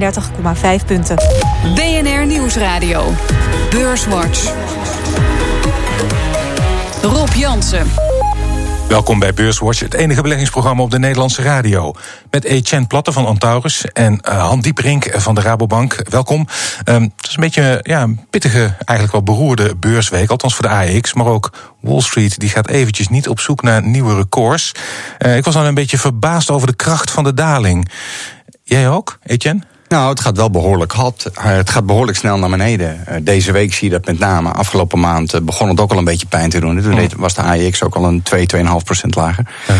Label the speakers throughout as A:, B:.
A: 30,5 punten.
B: BNR Nieuwsradio. Beurswatch. Rob Jansen.
C: Welkom bij Beurswatch, het enige beleggingsprogramma op de Nederlandse radio. Met Etienne Platte van Antaurus en uh, Han Dieperink van de Rabobank. Welkom. Um, het is een beetje ja, een pittige, eigenlijk wel beroerde beursweek, althans voor de AEX. Maar ook Wall Street die gaat eventjes niet op zoek naar nieuwe records. Uh, ik was dan een beetje verbaasd over de kracht van de daling. Jij ook, Etienne?
D: Nou, het gaat wel behoorlijk hard. Het gaat behoorlijk snel naar beneden. Deze week zie je dat met name. Afgelopen maand begon het ook al een beetje pijn te doen. Toen was de AEX ook al een 2, 2,5 procent lager. Ja.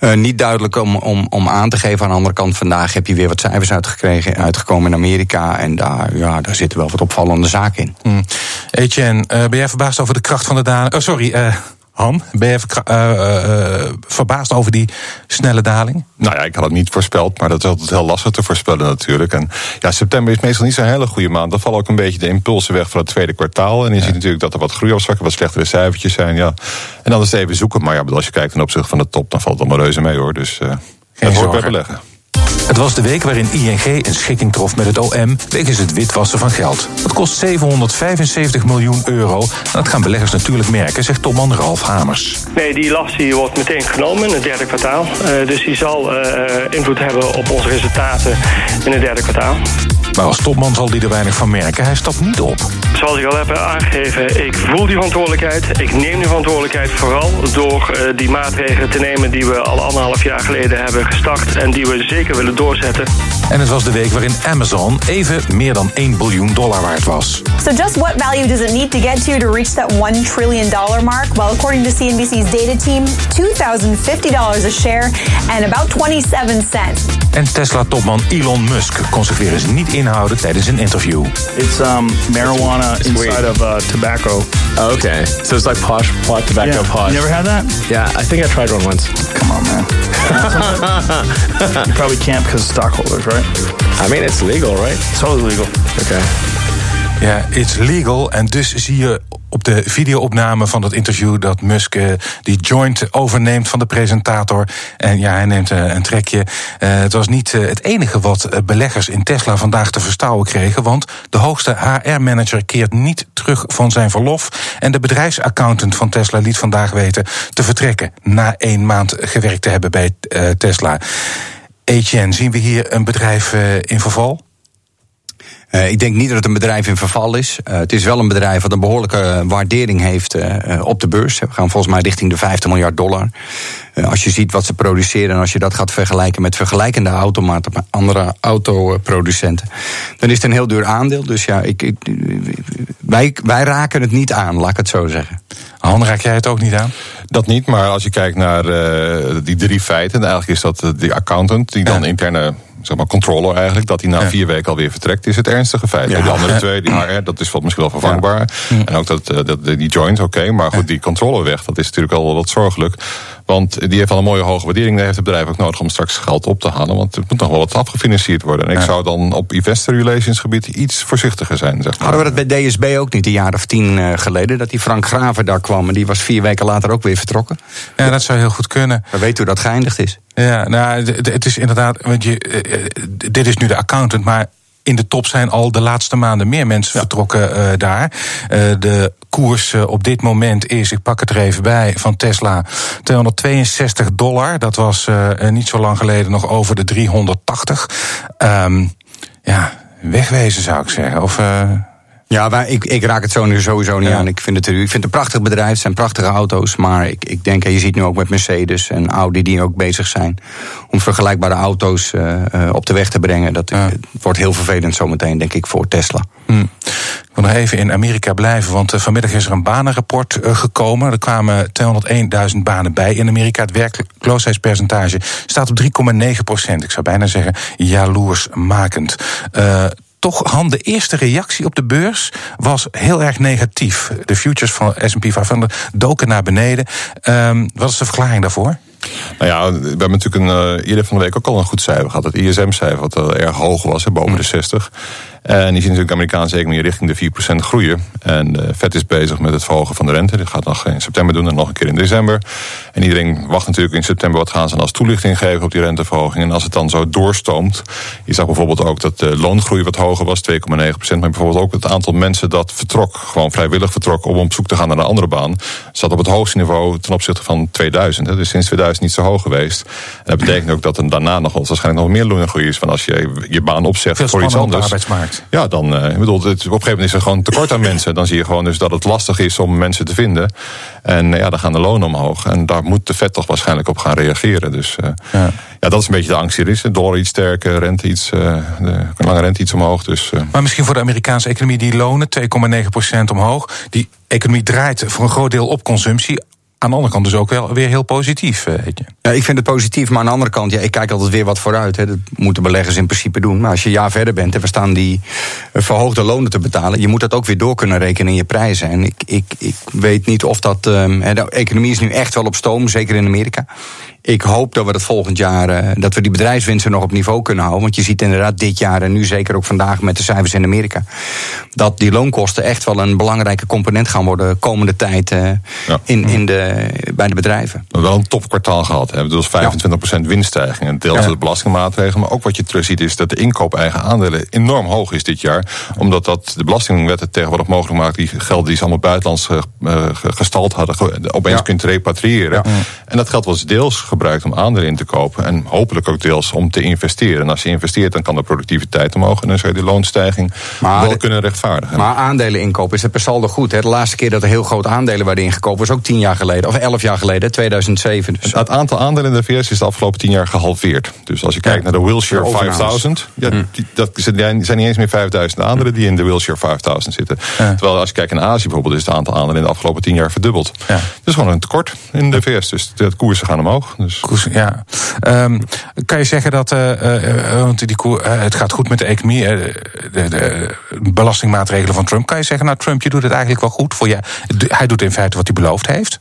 D: Uh, niet duidelijk om, om, om aan te geven. Aan de andere kant, vandaag heb je weer wat cijfers uitgekregen, uitgekomen in Amerika. En daar, ja, daar zitten wel wat opvallende zaken in.
C: Hmm. Etienne, uh, ben jij verbaasd over de kracht van de daling? Oh, sorry, uh, Han, ben je uh, uh, verbaasd over die snelle daling?
E: Nou ja, ik had het niet voorspeld, maar dat is altijd heel lastig te voorspellen natuurlijk. En ja, september is meestal niet zo'n hele goede maand. Dan vallen ook een beetje de impulsen weg van het tweede kwartaal. En je ja. ziet natuurlijk dat er wat groeiafspraken, wat slechtere cijfertjes zijn. Ja. En dan is het even zoeken. Maar ja, als je kijkt ten opzichte van de top, dan valt het allemaal reuze mee hoor. Dus uh,
C: Geen dat bij beleggen. Het was de week waarin ING een schikking trof met het OM wegens het witwassen van geld. Dat kost 775 miljoen euro. En dat gaan beleggers natuurlijk merken, zegt topman Ralf Hamers.
F: Nee, die last wordt meteen genomen in het derde kwartaal. Uh, dus die zal uh, invloed hebben op onze resultaten in het derde kwartaal.
C: Maar als topman zal hij er weinig van merken. Hij stapt niet op.
F: Zoals ik al heb aangegeven, ik voel die verantwoordelijkheid. Ik neem die verantwoordelijkheid vooral door uh, die maatregelen te nemen... die we al anderhalf jaar geleden hebben gestart... en die we zeker willen doorzetten.
C: En het was de week waarin Amazon even meer dan 1 biljoen dollar waard was.
A: So just what value does it need to get to to reach that 1 trillion dollar mark? Well, according to CNBC's data team, $2,050 a share and about 27 cents.
C: En Tesla-topman Elon Musk kon zich weer eens niet inhouden tijdens een interview.
G: It's um, marijuana inside of uh, tobacco.
H: Oh, okay, so it's like posh, pot tobacco
G: yeah.
H: posh.
G: You never had that?
H: Yeah, I think I tried one once.
G: Come on, man. you probably can't because stockholders, right?
H: I mean, it's legal, right?
G: Totally legal.
H: Okay.
C: Ja, it's legal. En dus zie je op de videoopname van dat interview dat Musk uh, die joint overneemt van de presentator. En ja, hij neemt uh, een trekje. Uh, het was niet het enige wat beleggers in Tesla vandaag te verstouwen kregen. Want de hoogste HR-manager keert niet terug van zijn verlof. En de bedrijfsaccountant van Tesla liet vandaag weten te vertrekken. Na één maand gewerkt te hebben bij Tesla. Etienne, zien we hier een bedrijf in verval?
D: Uh, ik denk niet dat het een bedrijf in verval is. Uh, het is wel een bedrijf dat een behoorlijke waardering heeft uh, op de beurs. We gaan volgens mij richting de 50 miljard dollar. als je ziet wat ze produceren en als je dat gaat vergelijken met vergelijkende automaten, andere autoproducenten, dan is het een heel duur aandeel. Dus ja, ik, ik, wij, wij raken het niet aan, laat ik het zo zeggen.
C: Han, raak jij het ook niet aan?
E: Dat niet, maar als je kijkt naar die drie feiten, eigenlijk is dat de accountant die dan ja. interne zeg maar, controller eigenlijk, dat hij na ja. vier weken alweer vertrekt, is het ernstige feit. Ja. De andere twee, die HR, dat is wat misschien wel vervangbaar. Ja. En ook dat, dat, die joint, oké, okay, maar goed, die controller weg, dat is natuurlijk al wat zorgelijk. Want die heeft al een mooie hoge waardering. Daar heeft het bedrijf ook nodig om straks geld op te halen. Want het moet nog wel wat afgefinancierd worden. En ik zou dan op investor relations gebied iets voorzichtiger zijn. Zeg maar.
D: Hadden we dat bij DSB ook niet een jaar of tien uh, geleden? Dat die Frank Graven daar kwam en die was vier weken later ook weer vertrokken?
C: Ja, dat zou heel goed kunnen.
D: We weten hoe dat geëindigd is.
C: Ja, nou, het is inderdaad, want je, uh, dit is nu de accountant, maar in de top zijn al de laatste maanden meer mensen ja. vertrokken uh, daar. Uh, de koers uh, op dit moment is, ik pak het er even bij, van Tesla 262 dollar. Dat was niet zo lang geleden nog over de 380. Um, ja, wegwezen zou ik zeggen. Of.
D: Ja, maar ik, ik raak het sowieso niet ja. aan. Ik vind, het, ik vind het een prachtig bedrijf, het zijn prachtige auto's. Maar ik, ik denk, en je ziet nu ook met Mercedes en Audi die ook bezig zijn... om vergelijkbare auto's uh, uh, op de weg te brengen. Dat ja. wordt heel vervelend zometeen, denk ik, voor Tesla.
C: Hm. Ik wil nog even in Amerika blijven, want uh, vanmiddag is er een banenrapport gekomen. Er kwamen 201.000 banen bij in Amerika. Het werkloosheidspercentage staat op 3,9 procent. Ik zou bijna zeggen jaloersmakend toch, Han, de eerste reactie op de beurs was heel erg negatief. De futures van S&P 500 doken naar beneden. Um, wat is de verklaring daarvoor?
E: Nou ja, we hebben natuurlijk een, uh, eerder van de week ook al een goed cijfer gehad. Het ISM-cijfer wat uh, erg hoog was, boven mm. de 60. En je ziet natuurlijk de Amerikaanse economie richting de 4% groeien. En de Fed is bezig met het verhogen van de rente. Dit gaat nog in september doen en nog een keer in december. En iedereen wacht natuurlijk in september wat gaan ze dan als toelichting geven op die renteverhoging. En als het dan zo doorstoomt. Je zag bijvoorbeeld ook dat de loongroei wat hoger was, 2,9%. Maar bijvoorbeeld ook het aantal mensen dat vertrok, gewoon vrijwillig vertrok om op zoek te gaan naar een andere baan. Zat op het hoogste niveau ten opzichte van 2000. Dus sinds 2000 niet zo hoog geweest. En dat betekent ook dat er daarna nog waarschijnlijk nog meer loongroei is. Van als je je baan opzegt
C: Veel
E: voor iets
C: spannender op de
E: anders.
C: arbeidsmarkt.
E: Ja, dan eh, ik bedoel, het, op een gegeven moment is er gewoon tekort aan mensen. Dan zie je gewoon dus dat het lastig is om mensen te vinden. En eh, ja, dan gaan de lonen omhoog. En daar moet de Fed toch waarschijnlijk op gaan reageren. Dus eh,
C: Ja.
E: ja. dat is een beetje de angst die er is. De dollar iets sterker, rente iets, eh, de lange rente iets omhoog. Dus
C: Maar misschien voor de Amerikaanse economie die lonen 2,9% omhoog. Die economie draait voor een groot deel op consumptie. Aan de andere kant dus ook wel weer heel positief, eh, weet je.
D: Ja, ik vind het positief, maar aan de andere kant, ja, ik kijk altijd weer wat vooruit. Hè. Dat moeten beleggers in principe doen. Maar als je een jaar verder bent en we staan die eh, verhoogde lonen te betalen, je moet dat ook weer door kunnen rekenen in je prijzen. En ik, ik, ik weet niet of dat. hè, de economie is nu echt wel op stoom, zeker in Amerika. Ik hoop dat we het volgend jaar, eh, dat we die bedrijfswinsten nog op niveau kunnen houden. Want je ziet inderdaad dit jaar en nu zeker ook vandaag met de cijfers in Amerika, dat die loonkosten echt wel een belangrijke component gaan worden komende tijd eh,
E: Ja.
D: in, in de, bij de bedrijven.
E: we hebben wel een topkwartaal gehad. Hè. Dus 25% winststijging. En deels
C: Ja.
E: de belastingmaatregelen. Maar ook wat je terugziet is dat de inkoop eigen aandelen enorm hoog is dit jaar. Omdat dat de belastingwet het tegenwoordig mogelijk maakt. Die gelden die ze allemaal buitenlands eh, gestald hadden. Opeens
D: Ja.
E: kunt repatriëren. En dat geld was deels gebruikt om aandelen in te kopen. En hopelijk ook deels om te investeren. En als je investeert dan kan de productiviteit omhoog. En dan zou je de loonstijging
D: Maar
E: wel
D: de-
E: kunnen rechtvaardigen.
D: Maar aandelen inkopen is het per saldo goed. Hè? De laatste keer dat er heel groot aandelen werden ingekopen was ook tien jaar geleden. Of elf jaar geleden, 2007. Dus.
E: Het aantal aandelen in de VS is de afgelopen tien jaar gehalveerd. Dus als je kijkt naar de Wilshire
D: De overnames.
E: 5000, ja, die, dat zijn niet eens meer 5000 aandelen die in de Wilshire 5000 zitten. Terwijl als je kijkt naar Azië bijvoorbeeld, is het aantal aandelen in de afgelopen tien jaar verdubbeld.
C: Ja.
E: Dat is gewoon een tekort in de VS. Dus de koersen gaan omhoog. Dus
C: Koers, ja. Ehm, kan je zeggen dat, eh, eh, eh, want die het gaat goed met de economie, de, de belastingmaatregelen van Trump. Kan je zeggen, nou Trump, je doet het eigenlijk wel goed voor je. Hij doet in feite wat hij beloofd heeft.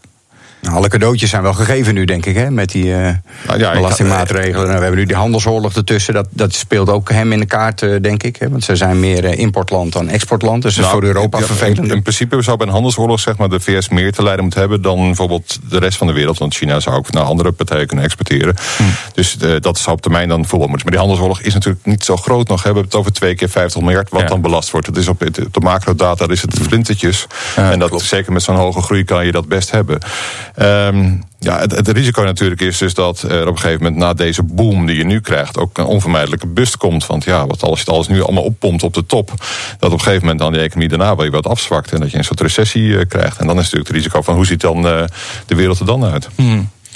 D: Nou, alle cadeautjes zijn wel gegeven nu, denk ik, hè, met die
E: Nou ja,
D: belastingmaatregelen. Nou, we hebben nu die handelsoorlog ertussen. Dat, dat speelt ook hem in de kaart, eh, denk ik. Hè, want ze zijn meer eh, importland dan exportland. Dus dat is
E: Nou,
D: voor Europa
E: ja,
D: vervelend.
E: In, in principe zou bij een handelsoorlog zeg maar, de VS meer te lijden moeten hebben dan bijvoorbeeld de rest van de wereld. Want China zou ook naar andere partijen kunnen exporteren. Dus eh, dat zou op termijn dan voetbal moeten. Maar die handelsoorlog is natuurlijk niet zo groot nog. We hebben het over twee keer 50 miljard wat
C: Ja.
E: dan belast wordt. Het is op, de macrodata is het flintertjes. en dat zeker met zo'n hoge groei kan je dat best hebben. Ehm, ja, het, risico natuurlijk is dus dat er op een gegeven moment na deze boom die je nu krijgt ook een onvermijdelijke bust komt. Want ja, wat als je het alles nu allemaal oppompt op de top, dat op een gegeven moment dan die economie daarna wel wat afzwakt en dat je een soort recessie eh, krijgt. En dan is natuurlijk het risico van hoe ziet dan eh, de wereld er dan uit?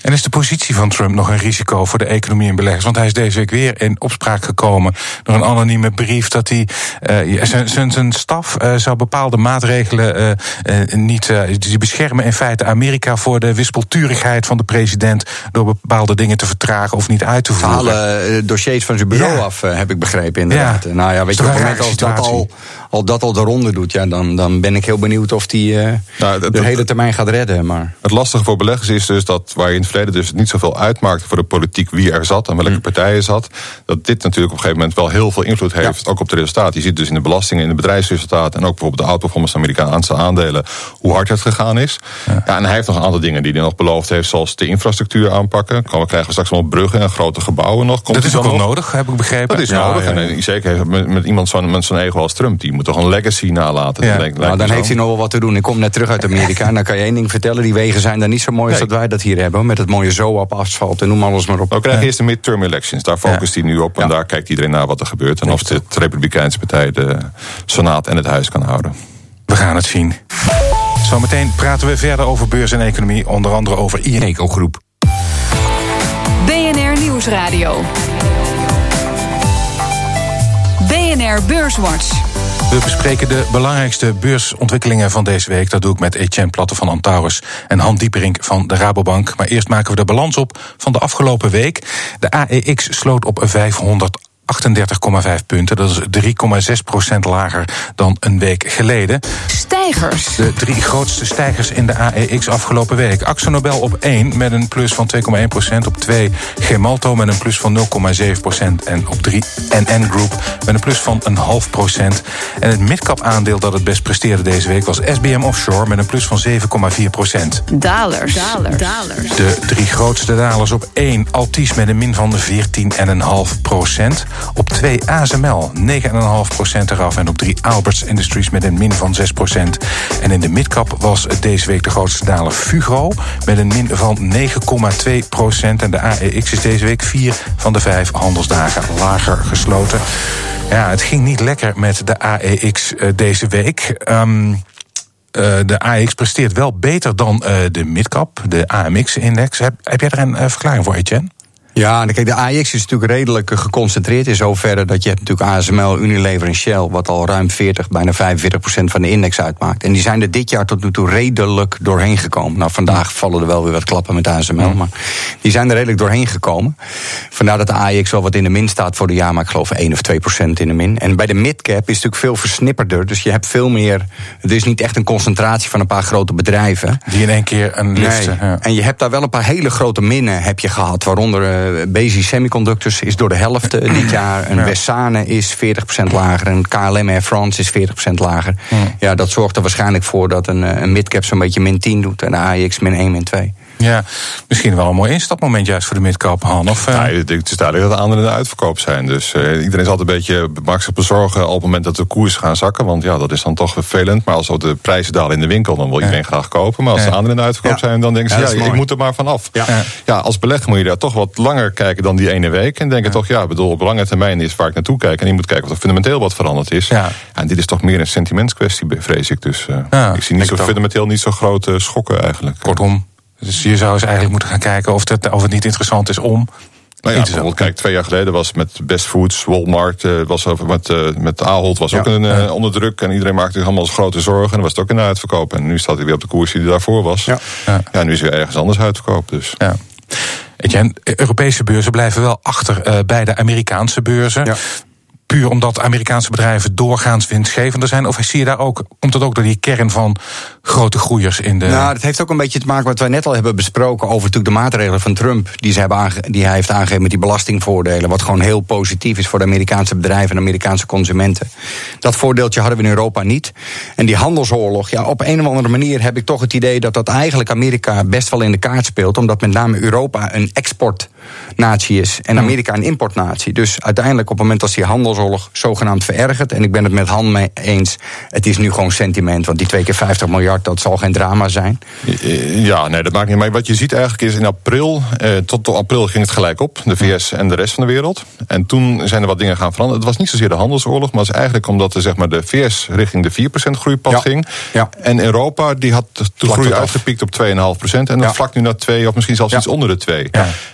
C: En is de positie van Trump nog een risico voor de economie en beleggers? Want hij is deze week weer in opspraak gekomen door een anonieme brief dat hij eh, zijn- zijn zijn staf eh, zou bepaalde maatregelen eh, eh, niet. eh, die beschermen in feite Amerika voor de wispelturigheid van de president door bepaalde dingen te vertragen of niet uit te voeren.
D: eh, dossiers van zijn bureau
C: Ja.
D: af, heb ik begrepen inderdaad.
C: Ja.
D: Nou ja, weet je, op het moment als dat al, al dat al de ronde doet, ja, dan, dan ben ik heel benieuwd of die eh,
E: Nou,
D: de hele termijn gaat redden. Maar
E: Het lastige voor beleggers is dus dat waar je in het verleden dus niet zoveel uitmaakte voor de politiek wie er zat en welke
D: Mm.
E: partijen zat, dat dit natuurlijk op een gegeven moment wel heel veel invloed heeft, ook op de resultaten. Je ziet dus in de belastingen, in de bedrijfsresultaten en ook bijvoorbeeld de outperformance van Amerikaanse aandelen, hoe hard het gegaan is. Ja. en hij heeft nog een aantal dingen die hij nog beloofd heeft, zoals de infrastructuur aanpakken. Komen we krijgen straks allemaal bruggen en grote gebouwen nog. Komt
C: dat is ook wel
E: nog?
C: nodig, heb ik begrepen.
E: Dat is
C: Ja,
E: nodig. En zeker met, met iemand zo'n met zo'n ego als Trump, die moet toch een legacy nalaten.
C: Ja.
E: Lijkt-
D: nou, dan heeft
E: zo.
D: hij nog wel wat te doen. Ik kom net terug uit Amerika en dan kan je één ding vertellen. Die wegen zijn daar niet zo mooi als dat wij dat hier hebben. Met het mooie zoap, asfalt en noem alles maar op.
E: We krijgen eerst de midterm elections. Daar focust hij nu op. En
D: Ja.
E: daar kijkt iedereen naar wat er gebeurt. En of de Republikeinse partij de Senaat en het Huis kan houden.
C: We gaan het zien. Zometeen praten we verder over beurs en economie, onder andere over Ineco Groep.
B: BNR Nieuwsradio. BNR Beurswatch.
C: We bespreken de belangrijkste beursontwikkelingen van deze week. Dat doe ik met Etienne Platte van Antaurus en Han Dieperink van de Rabobank. Maar eerst maken we de balans op van de afgelopen week. De AEX sloot op 38,5 punten. Dat is 3,6 procent lager dan een week geleden.
B: Stijgers.
C: De drie grootste stijgers in de AEX afgelopen week. Axo Nobel op 1 met een plus van 2,1 procent. Op 2 Gemalto met een plus van 0,7 procent. En op 3 NN Group met een plus van een half procent. En het midcap aandeel dat het best presteerde deze week was SBM Offshore met een plus van 7,4 procent.
B: Dalers. Dalers. Dalers.
C: De drie grootste dalers op 1 Altis met een min van 14,5 procent. Op 2 ASML 9,5 procent eraf. En op 3 Alberts Industries met een min van 6 procent. En in de midcap was deze week de grootste daler Fugro met een min van 9,2 procent. En de AEX is deze week 4 van de 5 handelsdagen lager gesloten. Ja, het ging niet lekker met de AEX uh, deze week. Um, uh, de AEX presteert wel beter dan uh, de midcap, de AMX-index. Heb, heb jij er een verklaring voor, Etienne?
D: Ja, kijk, de AX is natuurlijk redelijk geconcentreerd in zoverre dat je hebt natuurlijk ASML, Unilever en Shell, wat al ruim 40, bijna 45 procent van de index uitmaakt. En die zijn er dit jaar tot nu toe redelijk doorheen gekomen. Nou, vandaag vallen er wel weer wat klappen met ASML, maar die zijn er redelijk doorheen gekomen. Vandaar dat de AX wel wat in de min staat voor de jaar, maar ik geloof 1 of 2 procent in de min. En bij de midcap is het natuurlijk veel versnipperder, dus je hebt veel meer. Het is niet echt een concentratie van een paar grote bedrijven.
C: Die in één keer een liften.
D: Nee. Ja. En je hebt daar wel een paar hele grote minnen heb je gehad, waaronder Basic Semiconductors is door de helft dit jaar. Een ja. Wessane is 40% lager. En KLM Air France is 40% lager. Ja. ja. dat zorgt er waarschijnlijk voor dat een, een midcap zo'n beetje min 10 doet. En de AX min 1, min 2.
C: Ja, misschien wel een mooi instapmoment juist voor de midcap, Han. Of,
E: uh... nee, het is duidelijk dat de anderen in de uitverkoop zijn. Dus uh, iedereen is altijd een beetje maakt zich bezorgen op het moment dat de koers gaan zakken. Want ja, dat is dan toch vervelend. Maar als ook de prijzen dalen in de winkel, dan wil iedereen ja. graag kopen. Maar als ja. de anderen in de uitverkoop ja. zijn, dan denken ze, ja, ik moet er maar vanaf. Ja. Ja. als belegger moet je daar toch wat langer kijken dan die ene week. En denken toch, ja, bedoel, op lange termijn is waar ik naartoe kijk. En je moet kijken of er fundamenteel wat veranderd is. Ja. En dit is toch meer een sentimentskwestie, vrees ik. Dus uh, ik zie niet zo fundamenteel niet zo grote schokken eigenlijk.
C: Kortom, dus je zou eens eigenlijk moeten gaan kijken of het, of het niet interessant is om.
E: Nou ja, bijvoorbeeld, kijk, twee jaar geleden was met Best Foods, Walmart, uh, was over met, uh, met Ahold was ja, ook een, uh, ja. onder druk. En iedereen maakte zich allemaal grote zorgen. En dan was het ook in de uitverkoop. En nu staat hij weer op de koers die daarvoor was. Ja, ja. ja nu is hij weer ergens anders uitverkoop. Dus.
C: Ja. Etienne, Europese beurzen blijven wel achter bij de Amerikaanse beurzen. Puur omdat Amerikaanse bedrijven doorgaans winstgevender zijn? Of zie je daar ook, komt dat ook door die kern van grote groeiers in de.
D: Nou, dat heeft ook een beetje te maken met wat wij net al hebben besproken over natuurlijk de maatregelen van Trump. Die, ze hebben aange, die hij heeft aangegeven met die belastingvoordelen. Wat gewoon heel positief is voor de Amerikaanse bedrijven en Amerikaanse consumenten. Dat voordeeltje hadden we in Europa niet. En die handelsoorlog, ja, op een of andere manier heb ik toch het idee dat dat eigenlijk Amerika best wel in de kaart speelt. Omdat met name Europa een exportnatie is en Amerika een importnatie. Dus uiteindelijk op het moment dat die handelsoorlog zogenaamd verergert. En ik ben het met Han mee eens. Het is nu gewoon sentiment. Want die twee keer 50 miljard, dat zal geen drama zijn.
E: Ja, nee, dat maakt niet. Maar wat je ziet eigenlijk is in april. Eh, tot april ging het gelijk op. De VS en de rest van de wereld. En toen zijn er wat dingen gaan veranderen. Het was niet zozeer de handelsoorlog. Maar het is eigenlijk omdat de, zeg maar, de VS richting de 4% groeipad ja. ging. Ja. En Europa die had de groei uitgepiekt op 2,5%. En dat ja. vlak nu naar 2 of misschien zelfs iets onder de 2.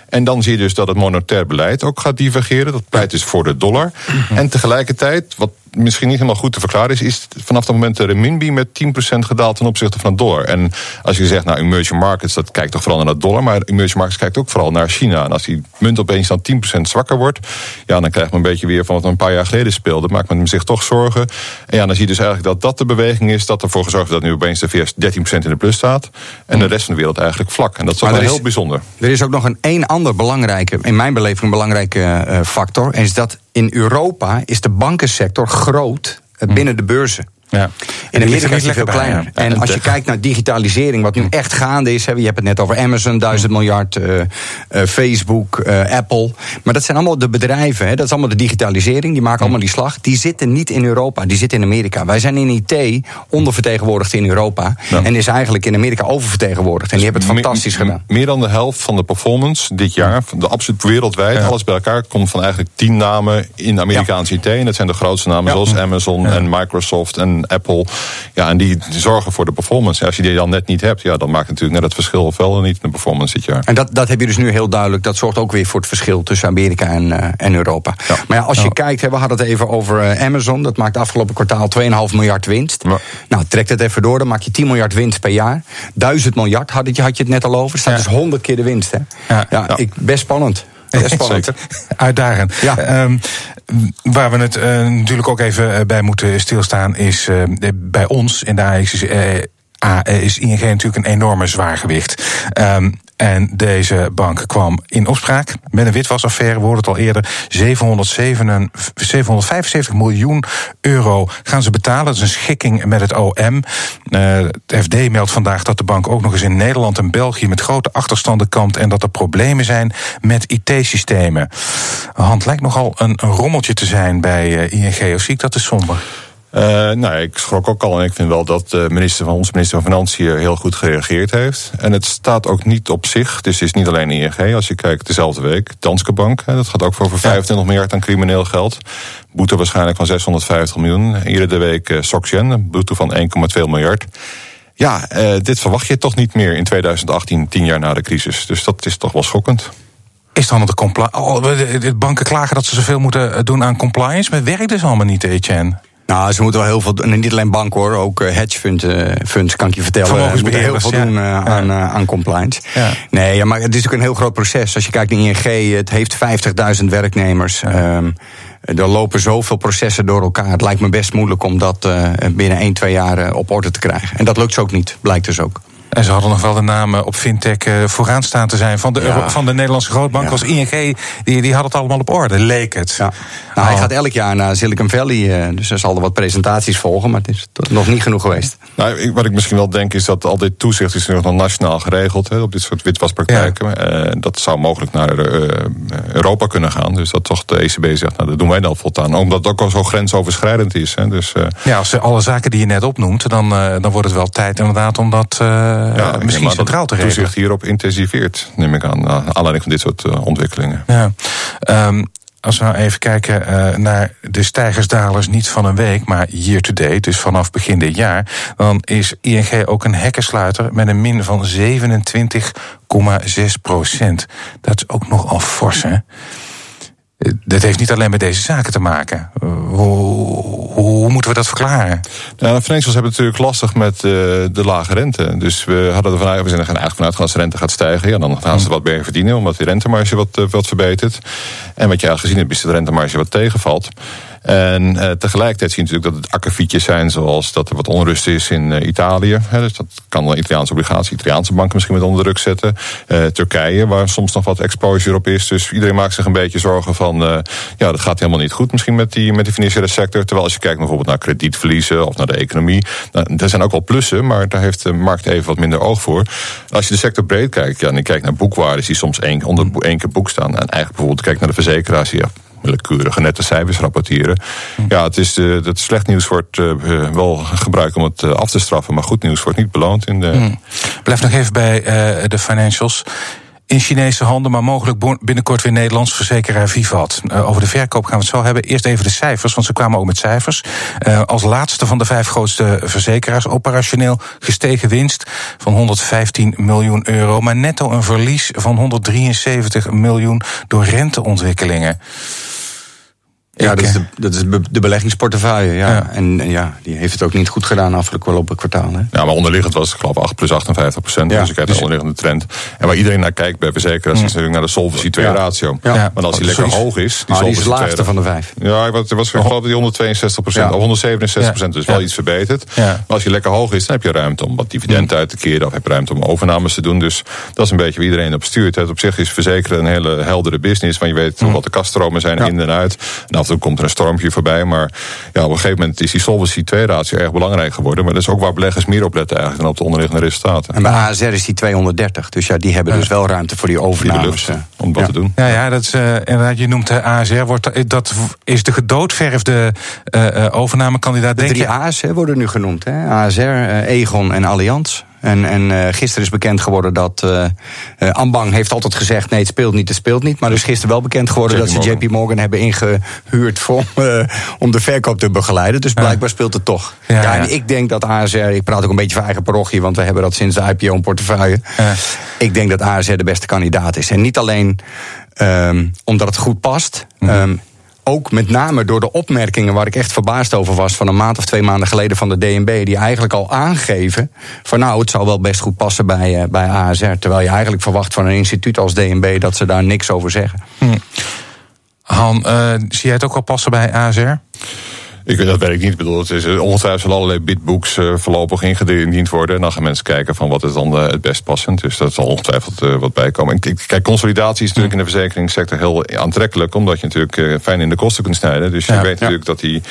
E: En dan zie je dus dat het monetair beleid ook gaat divergeren. Dat pleit dus voor de dollar. En tegelijkertijd, wat misschien niet helemaal goed te verklaren is, is vanaf dat moment de renminbi met 10% gedaald ten opzichte van het dollar. En als je zegt, nou, emerging markets, dat kijkt toch vooral naar de dollar, maar emerging markets kijkt ook vooral naar China. En als die munt opeens dan 10% zwakker wordt, ja, dan krijgt men een beetje weer van wat een paar jaar geleden speelde. Maakt men zich toch zorgen. En ja, dan zie je dus eigenlijk dat dat de beweging is dat ervoor gezorgd dat nu opeens de VS 13% in de plus staat en de rest van de wereld eigenlijk vlak. En dat is ook wel heel bijzonder.
D: Er is ook nog een één ander belangrijke, in mijn beleving een belangrijke uh, factor, en is dat in Europa is de bankensector groot binnen de beurzen. Ja. In Amerika is het veel kleiner. Ja. En als je kijkt naar digitalisering, wat nu echt gaande is. Hè, je hebt het net over Amazon, duizend miljard, uh, uh, Facebook, uh, Apple. Maar dat zijn allemaal de bedrijven. Hè, dat is allemaal de digitalisering. Die maken allemaal die slag. Die zitten niet in Europa, die zitten in Amerika. Wij zijn in IT ondervertegenwoordigd in Europa. Ja. En is eigenlijk in Amerika oververtegenwoordigd. En die hebben het fantastisch gedaan.
E: Meer dan de helft van de performance dit jaar, de absoluut wereldwijd, alles bij elkaar, komt van eigenlijk tien namen in Amerikaanse IT. En dat zijn de grootste namen zoals Amazon en Microsoft en Apple. Ja, en die zorgen voor de performance. Als je die dan net niet hebt, ja, dan maakt natuurlijk net het verschil of wel niet de performance dit jaar.
D: En dat, dat heb je dus nu heel duidelijk. Dat zorgt ook weer voor het verschil tussen Amerika en, uh, en Europa. Ja. Maar ja, als je ja. kijkt, we hadden het even over uh, Amazon. Dat maakt afgelopen kwartaal 2,5 miljard winst. Nou, trek het even door, dan maak je 10 miljard winst per jaar. 1000 miljard had je, had je het net al over. Dat staat dus 100 keer de winst. Hè? Ja, ik, best spannend. Spannend.
C: Uitdagend.
D: Ja.
C: Ehm, waar we het eh, natuurlijk ook even eh, bij moeten stilstaan is eh, bij ons in de AX A- eh, is ING natuurlijk een enorme zwaargewicht. Ehm, en deze bank kwam in opspraak met een witwasaffaire. We hoorden het al eerder. 707 775 miljoen euro gaan ze betalen. Dat is een schikking met het OM. Eh, het FD meldt vandaag dat de bank ook nog eens in Nederland en België met grote achterstanden kampt. En dat er problemen zijn met IT-systemen. Hand lijkt nogal een, rommeltje te zijn bij eh, ING. Of zie ik dat te somber?
E: Eh, nou, ik schrok ook al en ik vind wel dat de minister van onze minister van Financiën heel goed gereageerd heeft. En het staat ook niet op zich. Dus het is niet alleen ING. Als je kijkt dezelfde week, Danske Bank, dat gaat ook voor over 25 miljard aan crimineel geld. Boete waarschijnlijk van 650 miljoen. Iedere week uh, Soxian, een boete van 1,2 miljard. Ja, eh, dit verwacht je toch niet meer in 2018, tien jaar na de crisis. Dus dat is toch wel schokkend.
C: Is dan de oh, de, de banken klagen dat ze zoveel moeten eh, doen aan compliance, maar het werkt dus allemaal niet, Etienne.
D: Nou, ze moeten wel heel veel doen. En niet alleen banken hoor, ook eh, hedge fund, eh, funds kan ik je vertellen. Ze moeten heel veel doen
C: ja.
D: aan, aan compliance.
C: Ja.
D: Nee, ja, maar het is ook een heel groot proces. Als je kijkt naar ING, het heeft 50.000 werknemers. Um, er lopen zoveel processen door elkaar. Het lijkt me best moeilijk om dat binnen 1, 2 jaar op orde te krijgen. En dat lukt ze ook niet, blijkt dus ook.
C: En ze hadden nog wel de naam op fintech uh, vooraan staan te zijn van de, ja. Euro, van de Nederlandse grootbank. Ja. Als ING, die, die had het allemaal op orde, leek het.
D: Ja. Nou, oh. Hij gaat elk jaar naar Silicon Valley, uh, dus er zal er wat presentaties volgen, maar het is nog niet genoeg geweest.
E: Nou, ik, wat ik misschien wel denk is dat al dit toezicht is nog nationaal geregeld hè, op dit soort witwaspraktijken. Ja. Uh, dat zou mogelijk naar eh, Europa kunnen gaan. Dus dat toch de ECB zegt, nou, dat doen wij dan voldaan. Omdat het ook al zo grensoverschrijdend is. Hè. Dus, uh,
C: ja, als alle zaken die je net opnoemt, dan, dan wordt het wel tijd inderdaad om dat ja, misschien centraal te regelen.
E: toezicht hierop intensiveert, neem ik aan, naar aanleiding van dit soort uh, ontwikkelingen.
C: Ja. Um, als we nou even kijken uh, naar de stijgersdalers, niet van een week, maar year to date, dus vanaf begin dit jaar, dan is ING ook een hekkensluiter met een min van 27,6 procent. Dat is ook nogal fors, hè? Dat heeft niet alleen met deze zaken te maken. Hoe, hoe moeten we dat verklaren?
E: Nou, de financials hebben het natuurlijk lastig met uh, de lage rente. Dus we hadden er vanuit, we zijn er eigenlijk vanuit als de rente gaat stijgen. Ja, dan gaan ze wat meer verdienen, omdat die rentemarge wat, uh, wat verbetert. En wat je al gezien hebt, is dat de rentemarge wat tegenvalt. En uh, tegelijkertijd zie je natuurlijk dat het akkefietjes zijn, zoals dat er wat onrust is in uh, Italië. Hè, dus dat kan een Italiaanse obligatie, Italiaanse banken misschien met onder druk zetten. Uh, Turkije, waar soms nog wat exposure op is. Dus iedereen maakt zich een beetje zorgen van, ja, dat gaat helemaal niet goed misschien met die, met die financiële sector. Terwijl als je kijkt bijvoorbeeld naar kredietverliezen of naar de economie, nou, er zijn ook wel plussen, maar daar heeft de markt even wat minder oog voor. Als je de sector breed kijkt, ja, en je kijkt naar boekwaardes die soms één, onder één keer boek staan. En eigenlijk bijvoorbeeld kijkt naar de verzekeraars, ja, willekeurige nette cijfers rapporteren. Ja, het is de, dat slecht nieuws wordt uh, wel gebruikt om het af te straffen, maar goed nieuws wordt niet beloond in de.
C: Hmm. Blijf nog even bij de financials. In Chinese handen, maar mogelijk binnenkort weer Nederlands verzekeraar Vivat. Uh, over de verkoop gaan we het zo hebben. Eerst even de cijfers, want ze kwamen ook met cijfers. Uh, als laatste van de vijf grootste verzekeraars operationeel gestegen winst van 115 miljoen euro, maar netto een verlies van 173 miljoen door renteontwikkelingen.
D: Ja, dat is, de, dat is de beleggingsportefeuille. Ja. ja. En, en, ja, die heeft het ook niet goed gedaan afgelopen kwartaal. Hè?
E: Ja, maar onderliggend was het geloof ik 8 plus 58 procent. Ja, dus je kijkt dus de onderliggende trend. En waar iedereen naar kijkt bij verzekeraars... Mm. is natuurlijk naar de Solvency 2 ratio. Maar als die lekker hoog is...
D: Die, ah, die is de laagste van de vijf.
E: Ja, het was geloof ik die 162 procent. Of 167 procent, dus wel iets verbeterd. Maar als je lekker hoog is, dan heb je ruimte om wat dividenden uit te keren... of heb je ruimte om overnames te doen. Dus dat is een beetje wie iedereen op stuurt. Het op zich is verzekeren een hele heldere business... want je weet mm. wat de kaststromen zijn in en uit. En af en toe komt er een stormpje voorbij. Maar ja, op een gegeven moment is die Solvency 2-ratio erg belangrijk geworden. Maar dat is ook waar beleggers meer op letten eigenlijk dan op de onderliggende resultaten.
D: En bij ASR is die 230. Dus ja, die hebben dus wel ruimte voor die overnames.
E: Die om dat
C: ja.
E: te doen.
C: Ja, ja dat is, uh, inderdaad, je noemt de ASR. Wordt, dat is de gedoodverfde uh, overnamekandidaat,
D: de
C: denk
D: drie A's hè, worden nu genoemd. Hè? ASR, uh, Egon en Allianz. En, en uh, gisteren is bekend geworden dat uh, uh, Ambang heeft altijd gezegd... nee, het speelt niet, het speelt niet. Maar er is gisteren wel bekend geworden dat ze JP Morgan hebben ingehuurd... Voor, om de verkoop te begeleiden. Dus blijkbaar ja. speelt het toch. Ja, ja, en ik denk dat ASR... ik praat ook een beetje van eigen parochie... want we hebben dat sinds de IPO in portefeuille. Ik denk dat ASR de beste kandidaat is. En niet alleen um, omdat het goed past... Um, ook met name door de opmerkingen waar ik echt verbaasd over was van een maand of twee maanden geleden van de DNB, die eigenlijk al aangeven van nou, het zou wel best goed passen bij, uh, bij ASR. Terwijl je eigenlijk verwacht van een instituut als DNB dat ze daar niks over zeggen.
C: Hm. Han, uh, zie jij het ook al passen bij ASR?
E: Ik, dat weet ik niet. Ik bedoel, het is ongetwijfeld zal allerlei bitbooks uh, voorlopig ingediend worden. En dan gaan mensen kijken van wat is dan uh, het best passend. Dus dat zal ongetwijfeld uh, wat bijkomen. En kijk, consolidatie is natuurlijk in de verzekeringssector heel aantrekkelijk. Omdat je natuurlijk fijn in de kosten kunt snijden. Dus je ja, weet ja. natuurlijk dat, die,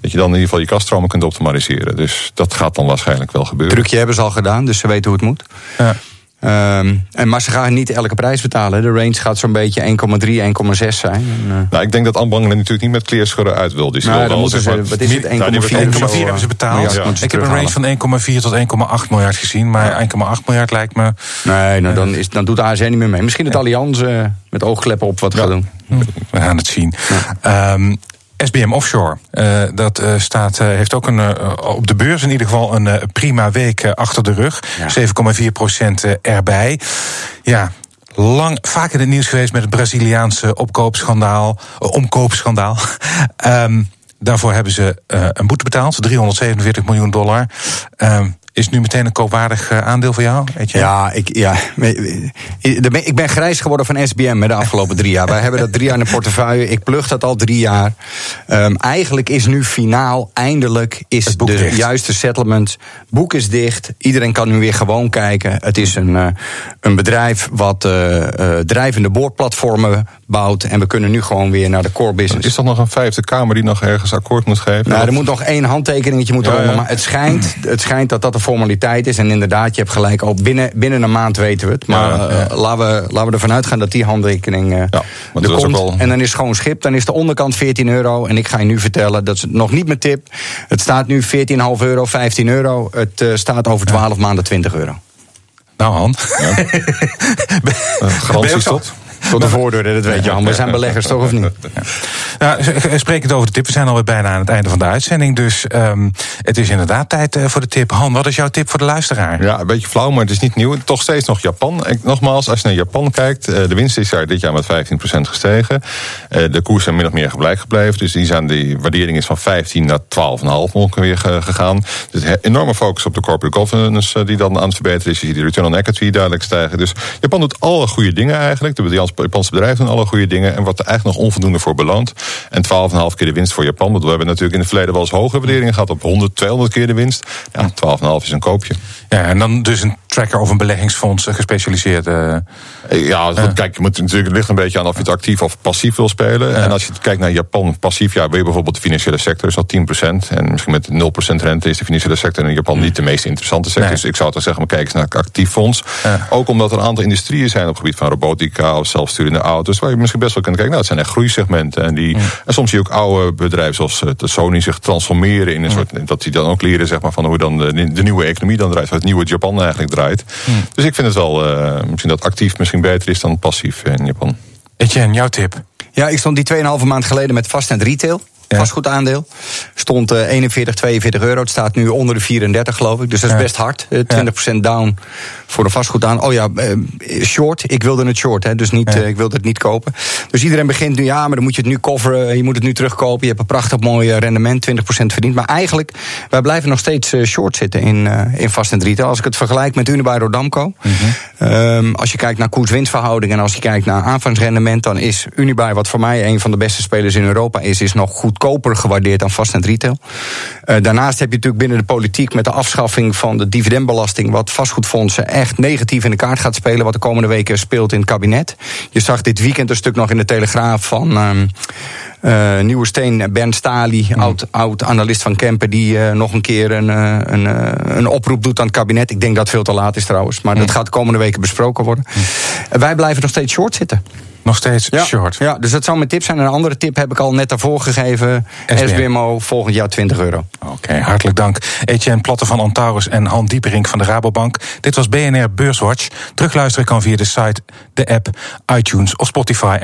E: dat je dan in ieder geval je kaststromen kunt optimaliseren. Dus dat gaat dan waarschijnlijk wel gebeuren.
D: Trucje hebben ze al gedaan, dus ze weten hoe het moet. Ja. Um, en, maar ze gaan niet elke prijs betalen. De range gaat zo'n beetje 1,3, 1,6 zijn. En, uh...
E: Nou, ik denk dat Ambangen natuurlijk niet met kleerscheuren uit wil. Dus
D: nou, dan moeten ze, wat is het, 1,4
C: hebben ze betaald. Ja. Ik heb een range van 1,4 tot 1,8 miljard gezien. Maar 1,8 miljard lijkt me...
D: Nee, nou, dan, is, dan doet de ASR niet meer mee. Misschien het Allianz uh, met oogkleppen op wat gaat doen.
C: We gaan het zien. Um, SBM Offshore, uh, dat uh, staat, uh, heeft ook een, op de beurs in ieder geval een prima week achter de rug. Ja. 7,4 procent erbij. Ja, lang, vaak in het nieuws geweest met het Braziliaanse opkoopschandaal, omkoopschandaal. um, daarvoor hebben ze een boete betaald, 347 miljoen dollar. Um, is nu meteen een koopwaardig aandeel voor jou?
D: Etienne? Ja, ik, ja, ik ben grijs geworden van SBM de afgelopen drie jaar. Wij hebben dat drie jaar in de portefeuille. Ik plug dat al drie jaar. Um, eigenlijk is nu finaal, eindelijk is de dicht. juiste settlement. Boek is dicht. Iedereen kan nu weer gewoon kijken. Het is een, uh, een bedrijf wat uh, uh, drijvende boordplatformen bouwt. En we kunnen nu gewoon weer naar de core business.
E: Is dat nog een vijfde kamer die nog ergens akkoord moet geven?
D: Nou, er moet nog één handtekeningetje moeten ja, ja. Maar het schijnt, het schijnt dat dat een formaliteit is. En inderdaad, je hebt gelijk, ook binnen, binnen een maand weten we het. Maar ja, ja. Uh, laten, we, laten we ervan uitgaan dat die handtekening uh, ja, er komt. Al... En dan is het gewoon schip. Dan is de onderkant 14 euro. En ik ga je nu vertellen, dat is nog niet mijn tip. Het staat nu 14,5 euro, 15 euro. Het uh, staat over 12 maanden 20 euro.
C: Nou, Han. Ja.
E: Garanties tot?
D: Tot de voordeur, dat weet je, Han. We zijn beleggers, toch of niet?
C: Ja. Nou, sprekend over de tip. We zijn alweer bijna aan het einde van de uitzending. Dus um, het is inderdaad tijd uh, voor de tip. Han, wat is jouw tip voor de luisteraar?
E: Ja, een beetje flauw, maar het is niet nieuw. Toch steeds nog Japan. En nogmaals, als je naar Japan kijkt, uh, de winst is jaar, dit jaar met 15% gestegen. De koers zijn min of meer gelijk gebleven. Dus die, zijn, die waardering is van 15 naar 12,5 ongeveer gegaan. Dus enorme focus op de corporate governance die dan aan het verbeteren is. Je ziet die return on equity duidelijk stijgen. Dus Japan doet alle goede dingen eigenlijk. De Japanse bedrijven doen alle goede dingen. En wordt er eigenlijk nog onvoldoende voor beloond. En 12,5 keer de winst voor Japan. Want we hebben natuurlijk in het verleden wel eens hogere waarderingen gehad. Op 100, 200 keer de winst. Ja, 12,5 is een koopje.
C: Ja, en dan dus een tracker of een beleggingsfonds gespecialiseerd. Uh,
E: ja, uh. kijk, je moet natuurlijk, het ligt een beetje aan of je het actief of passief wil spelen. En als je kijkt naar Japan passief, ja, wil je bijvoorbeeld de financiële sector, is al 10%. En misschien met 0% rente is de financiële sector in Japan niet de meest interessante sector. Nee. Dus ik zou toch zeggen, maar kijk eens naar actief fonds. Ook omdat er een aantal industrieën zijn op het gebied van robotica of zelfsturende auto's, waar je misschien best wel kunt kijken. Nou, het zijn echt groeisegmenten. En, die, en soms zie je ook oude bedrijven zoals de Sony zich transformeren in een soort, dat die dan ook leren zeg maar, van hoe dan de, de nieuwe economie dan draait, het nieuwe Japan eigenlijk draait. Dus ik vind het wel, uh, misschien dat actief misschien beter is dan passief in Japan.
C: Etienne, jouw tip?
D: Ja, ik stond die 2,5 maand geleden met vast en retail. Ja. Vastgoedaandeel. Stond uh, 41, 42 euro. Het staat nu onder de 34, geloof ik. Dus dat is ja. best hard. Uh, 20% down voor de vastgoedaan. Oh ja, uh, short. Ik wilde het short, hè, dus niet, ik wilde het niet kopen. Dus iedereen begint nu, ja, maar dan moet je het nu coveren. Je moet het nu terugkopen. Je hebt een prachtig mooi rendement, 20% verdiend. Maar eigenlijk, wij blijven nog steeds short zitten in, in vast en retail. Als ik het vergelijk met Unibail Rodamco. Mm -hmm. um, als je kijkt naar koers-winstverhouding en als je kijkt naar aanvangsrendement, dan is Unibail, wat voor mij een van de beste spelers in Europa is, is nog goed goedkoper gewaardeerd dan vast en retail. Uh, daarnaast heb je natuurlijk binnen de politiek met de afschaffing van de dividendbelasting, wat vastgoedfondsen echt negatief in de kaart gaat spelen, wat de komende weken speelt in het kabinet. Je zag dit weekend een stuk nog in de Telegraaf van. Uh, uh, Nieuwe Steen, Bernd Stali, mm. oud, oud analist van Kempen, die uh, nog een keer een, uh, een, een oproep doet aan het kabinet. Ik denk dat het veel te laat is trouwens, maar mm. dat gaat de komende weken besproken worden. Mm. wij blijven nog steeds short zitten.
C: Nog steeds
D: ja,
C: short.
D: Ja, dus dat zou mijn tip zijn. En een andere tip heb ik al net daarvoor gegeven. SBM. SBMO, volgend jaar 20 euro.
C: Oké, okay, hartelijk dank. Etienne Platte van Antaurus en Han Dieperink van de Rabobank. Dit was BNR Beurswatch. Terugluisteren kan via de site, de app, iTunes of Spotify.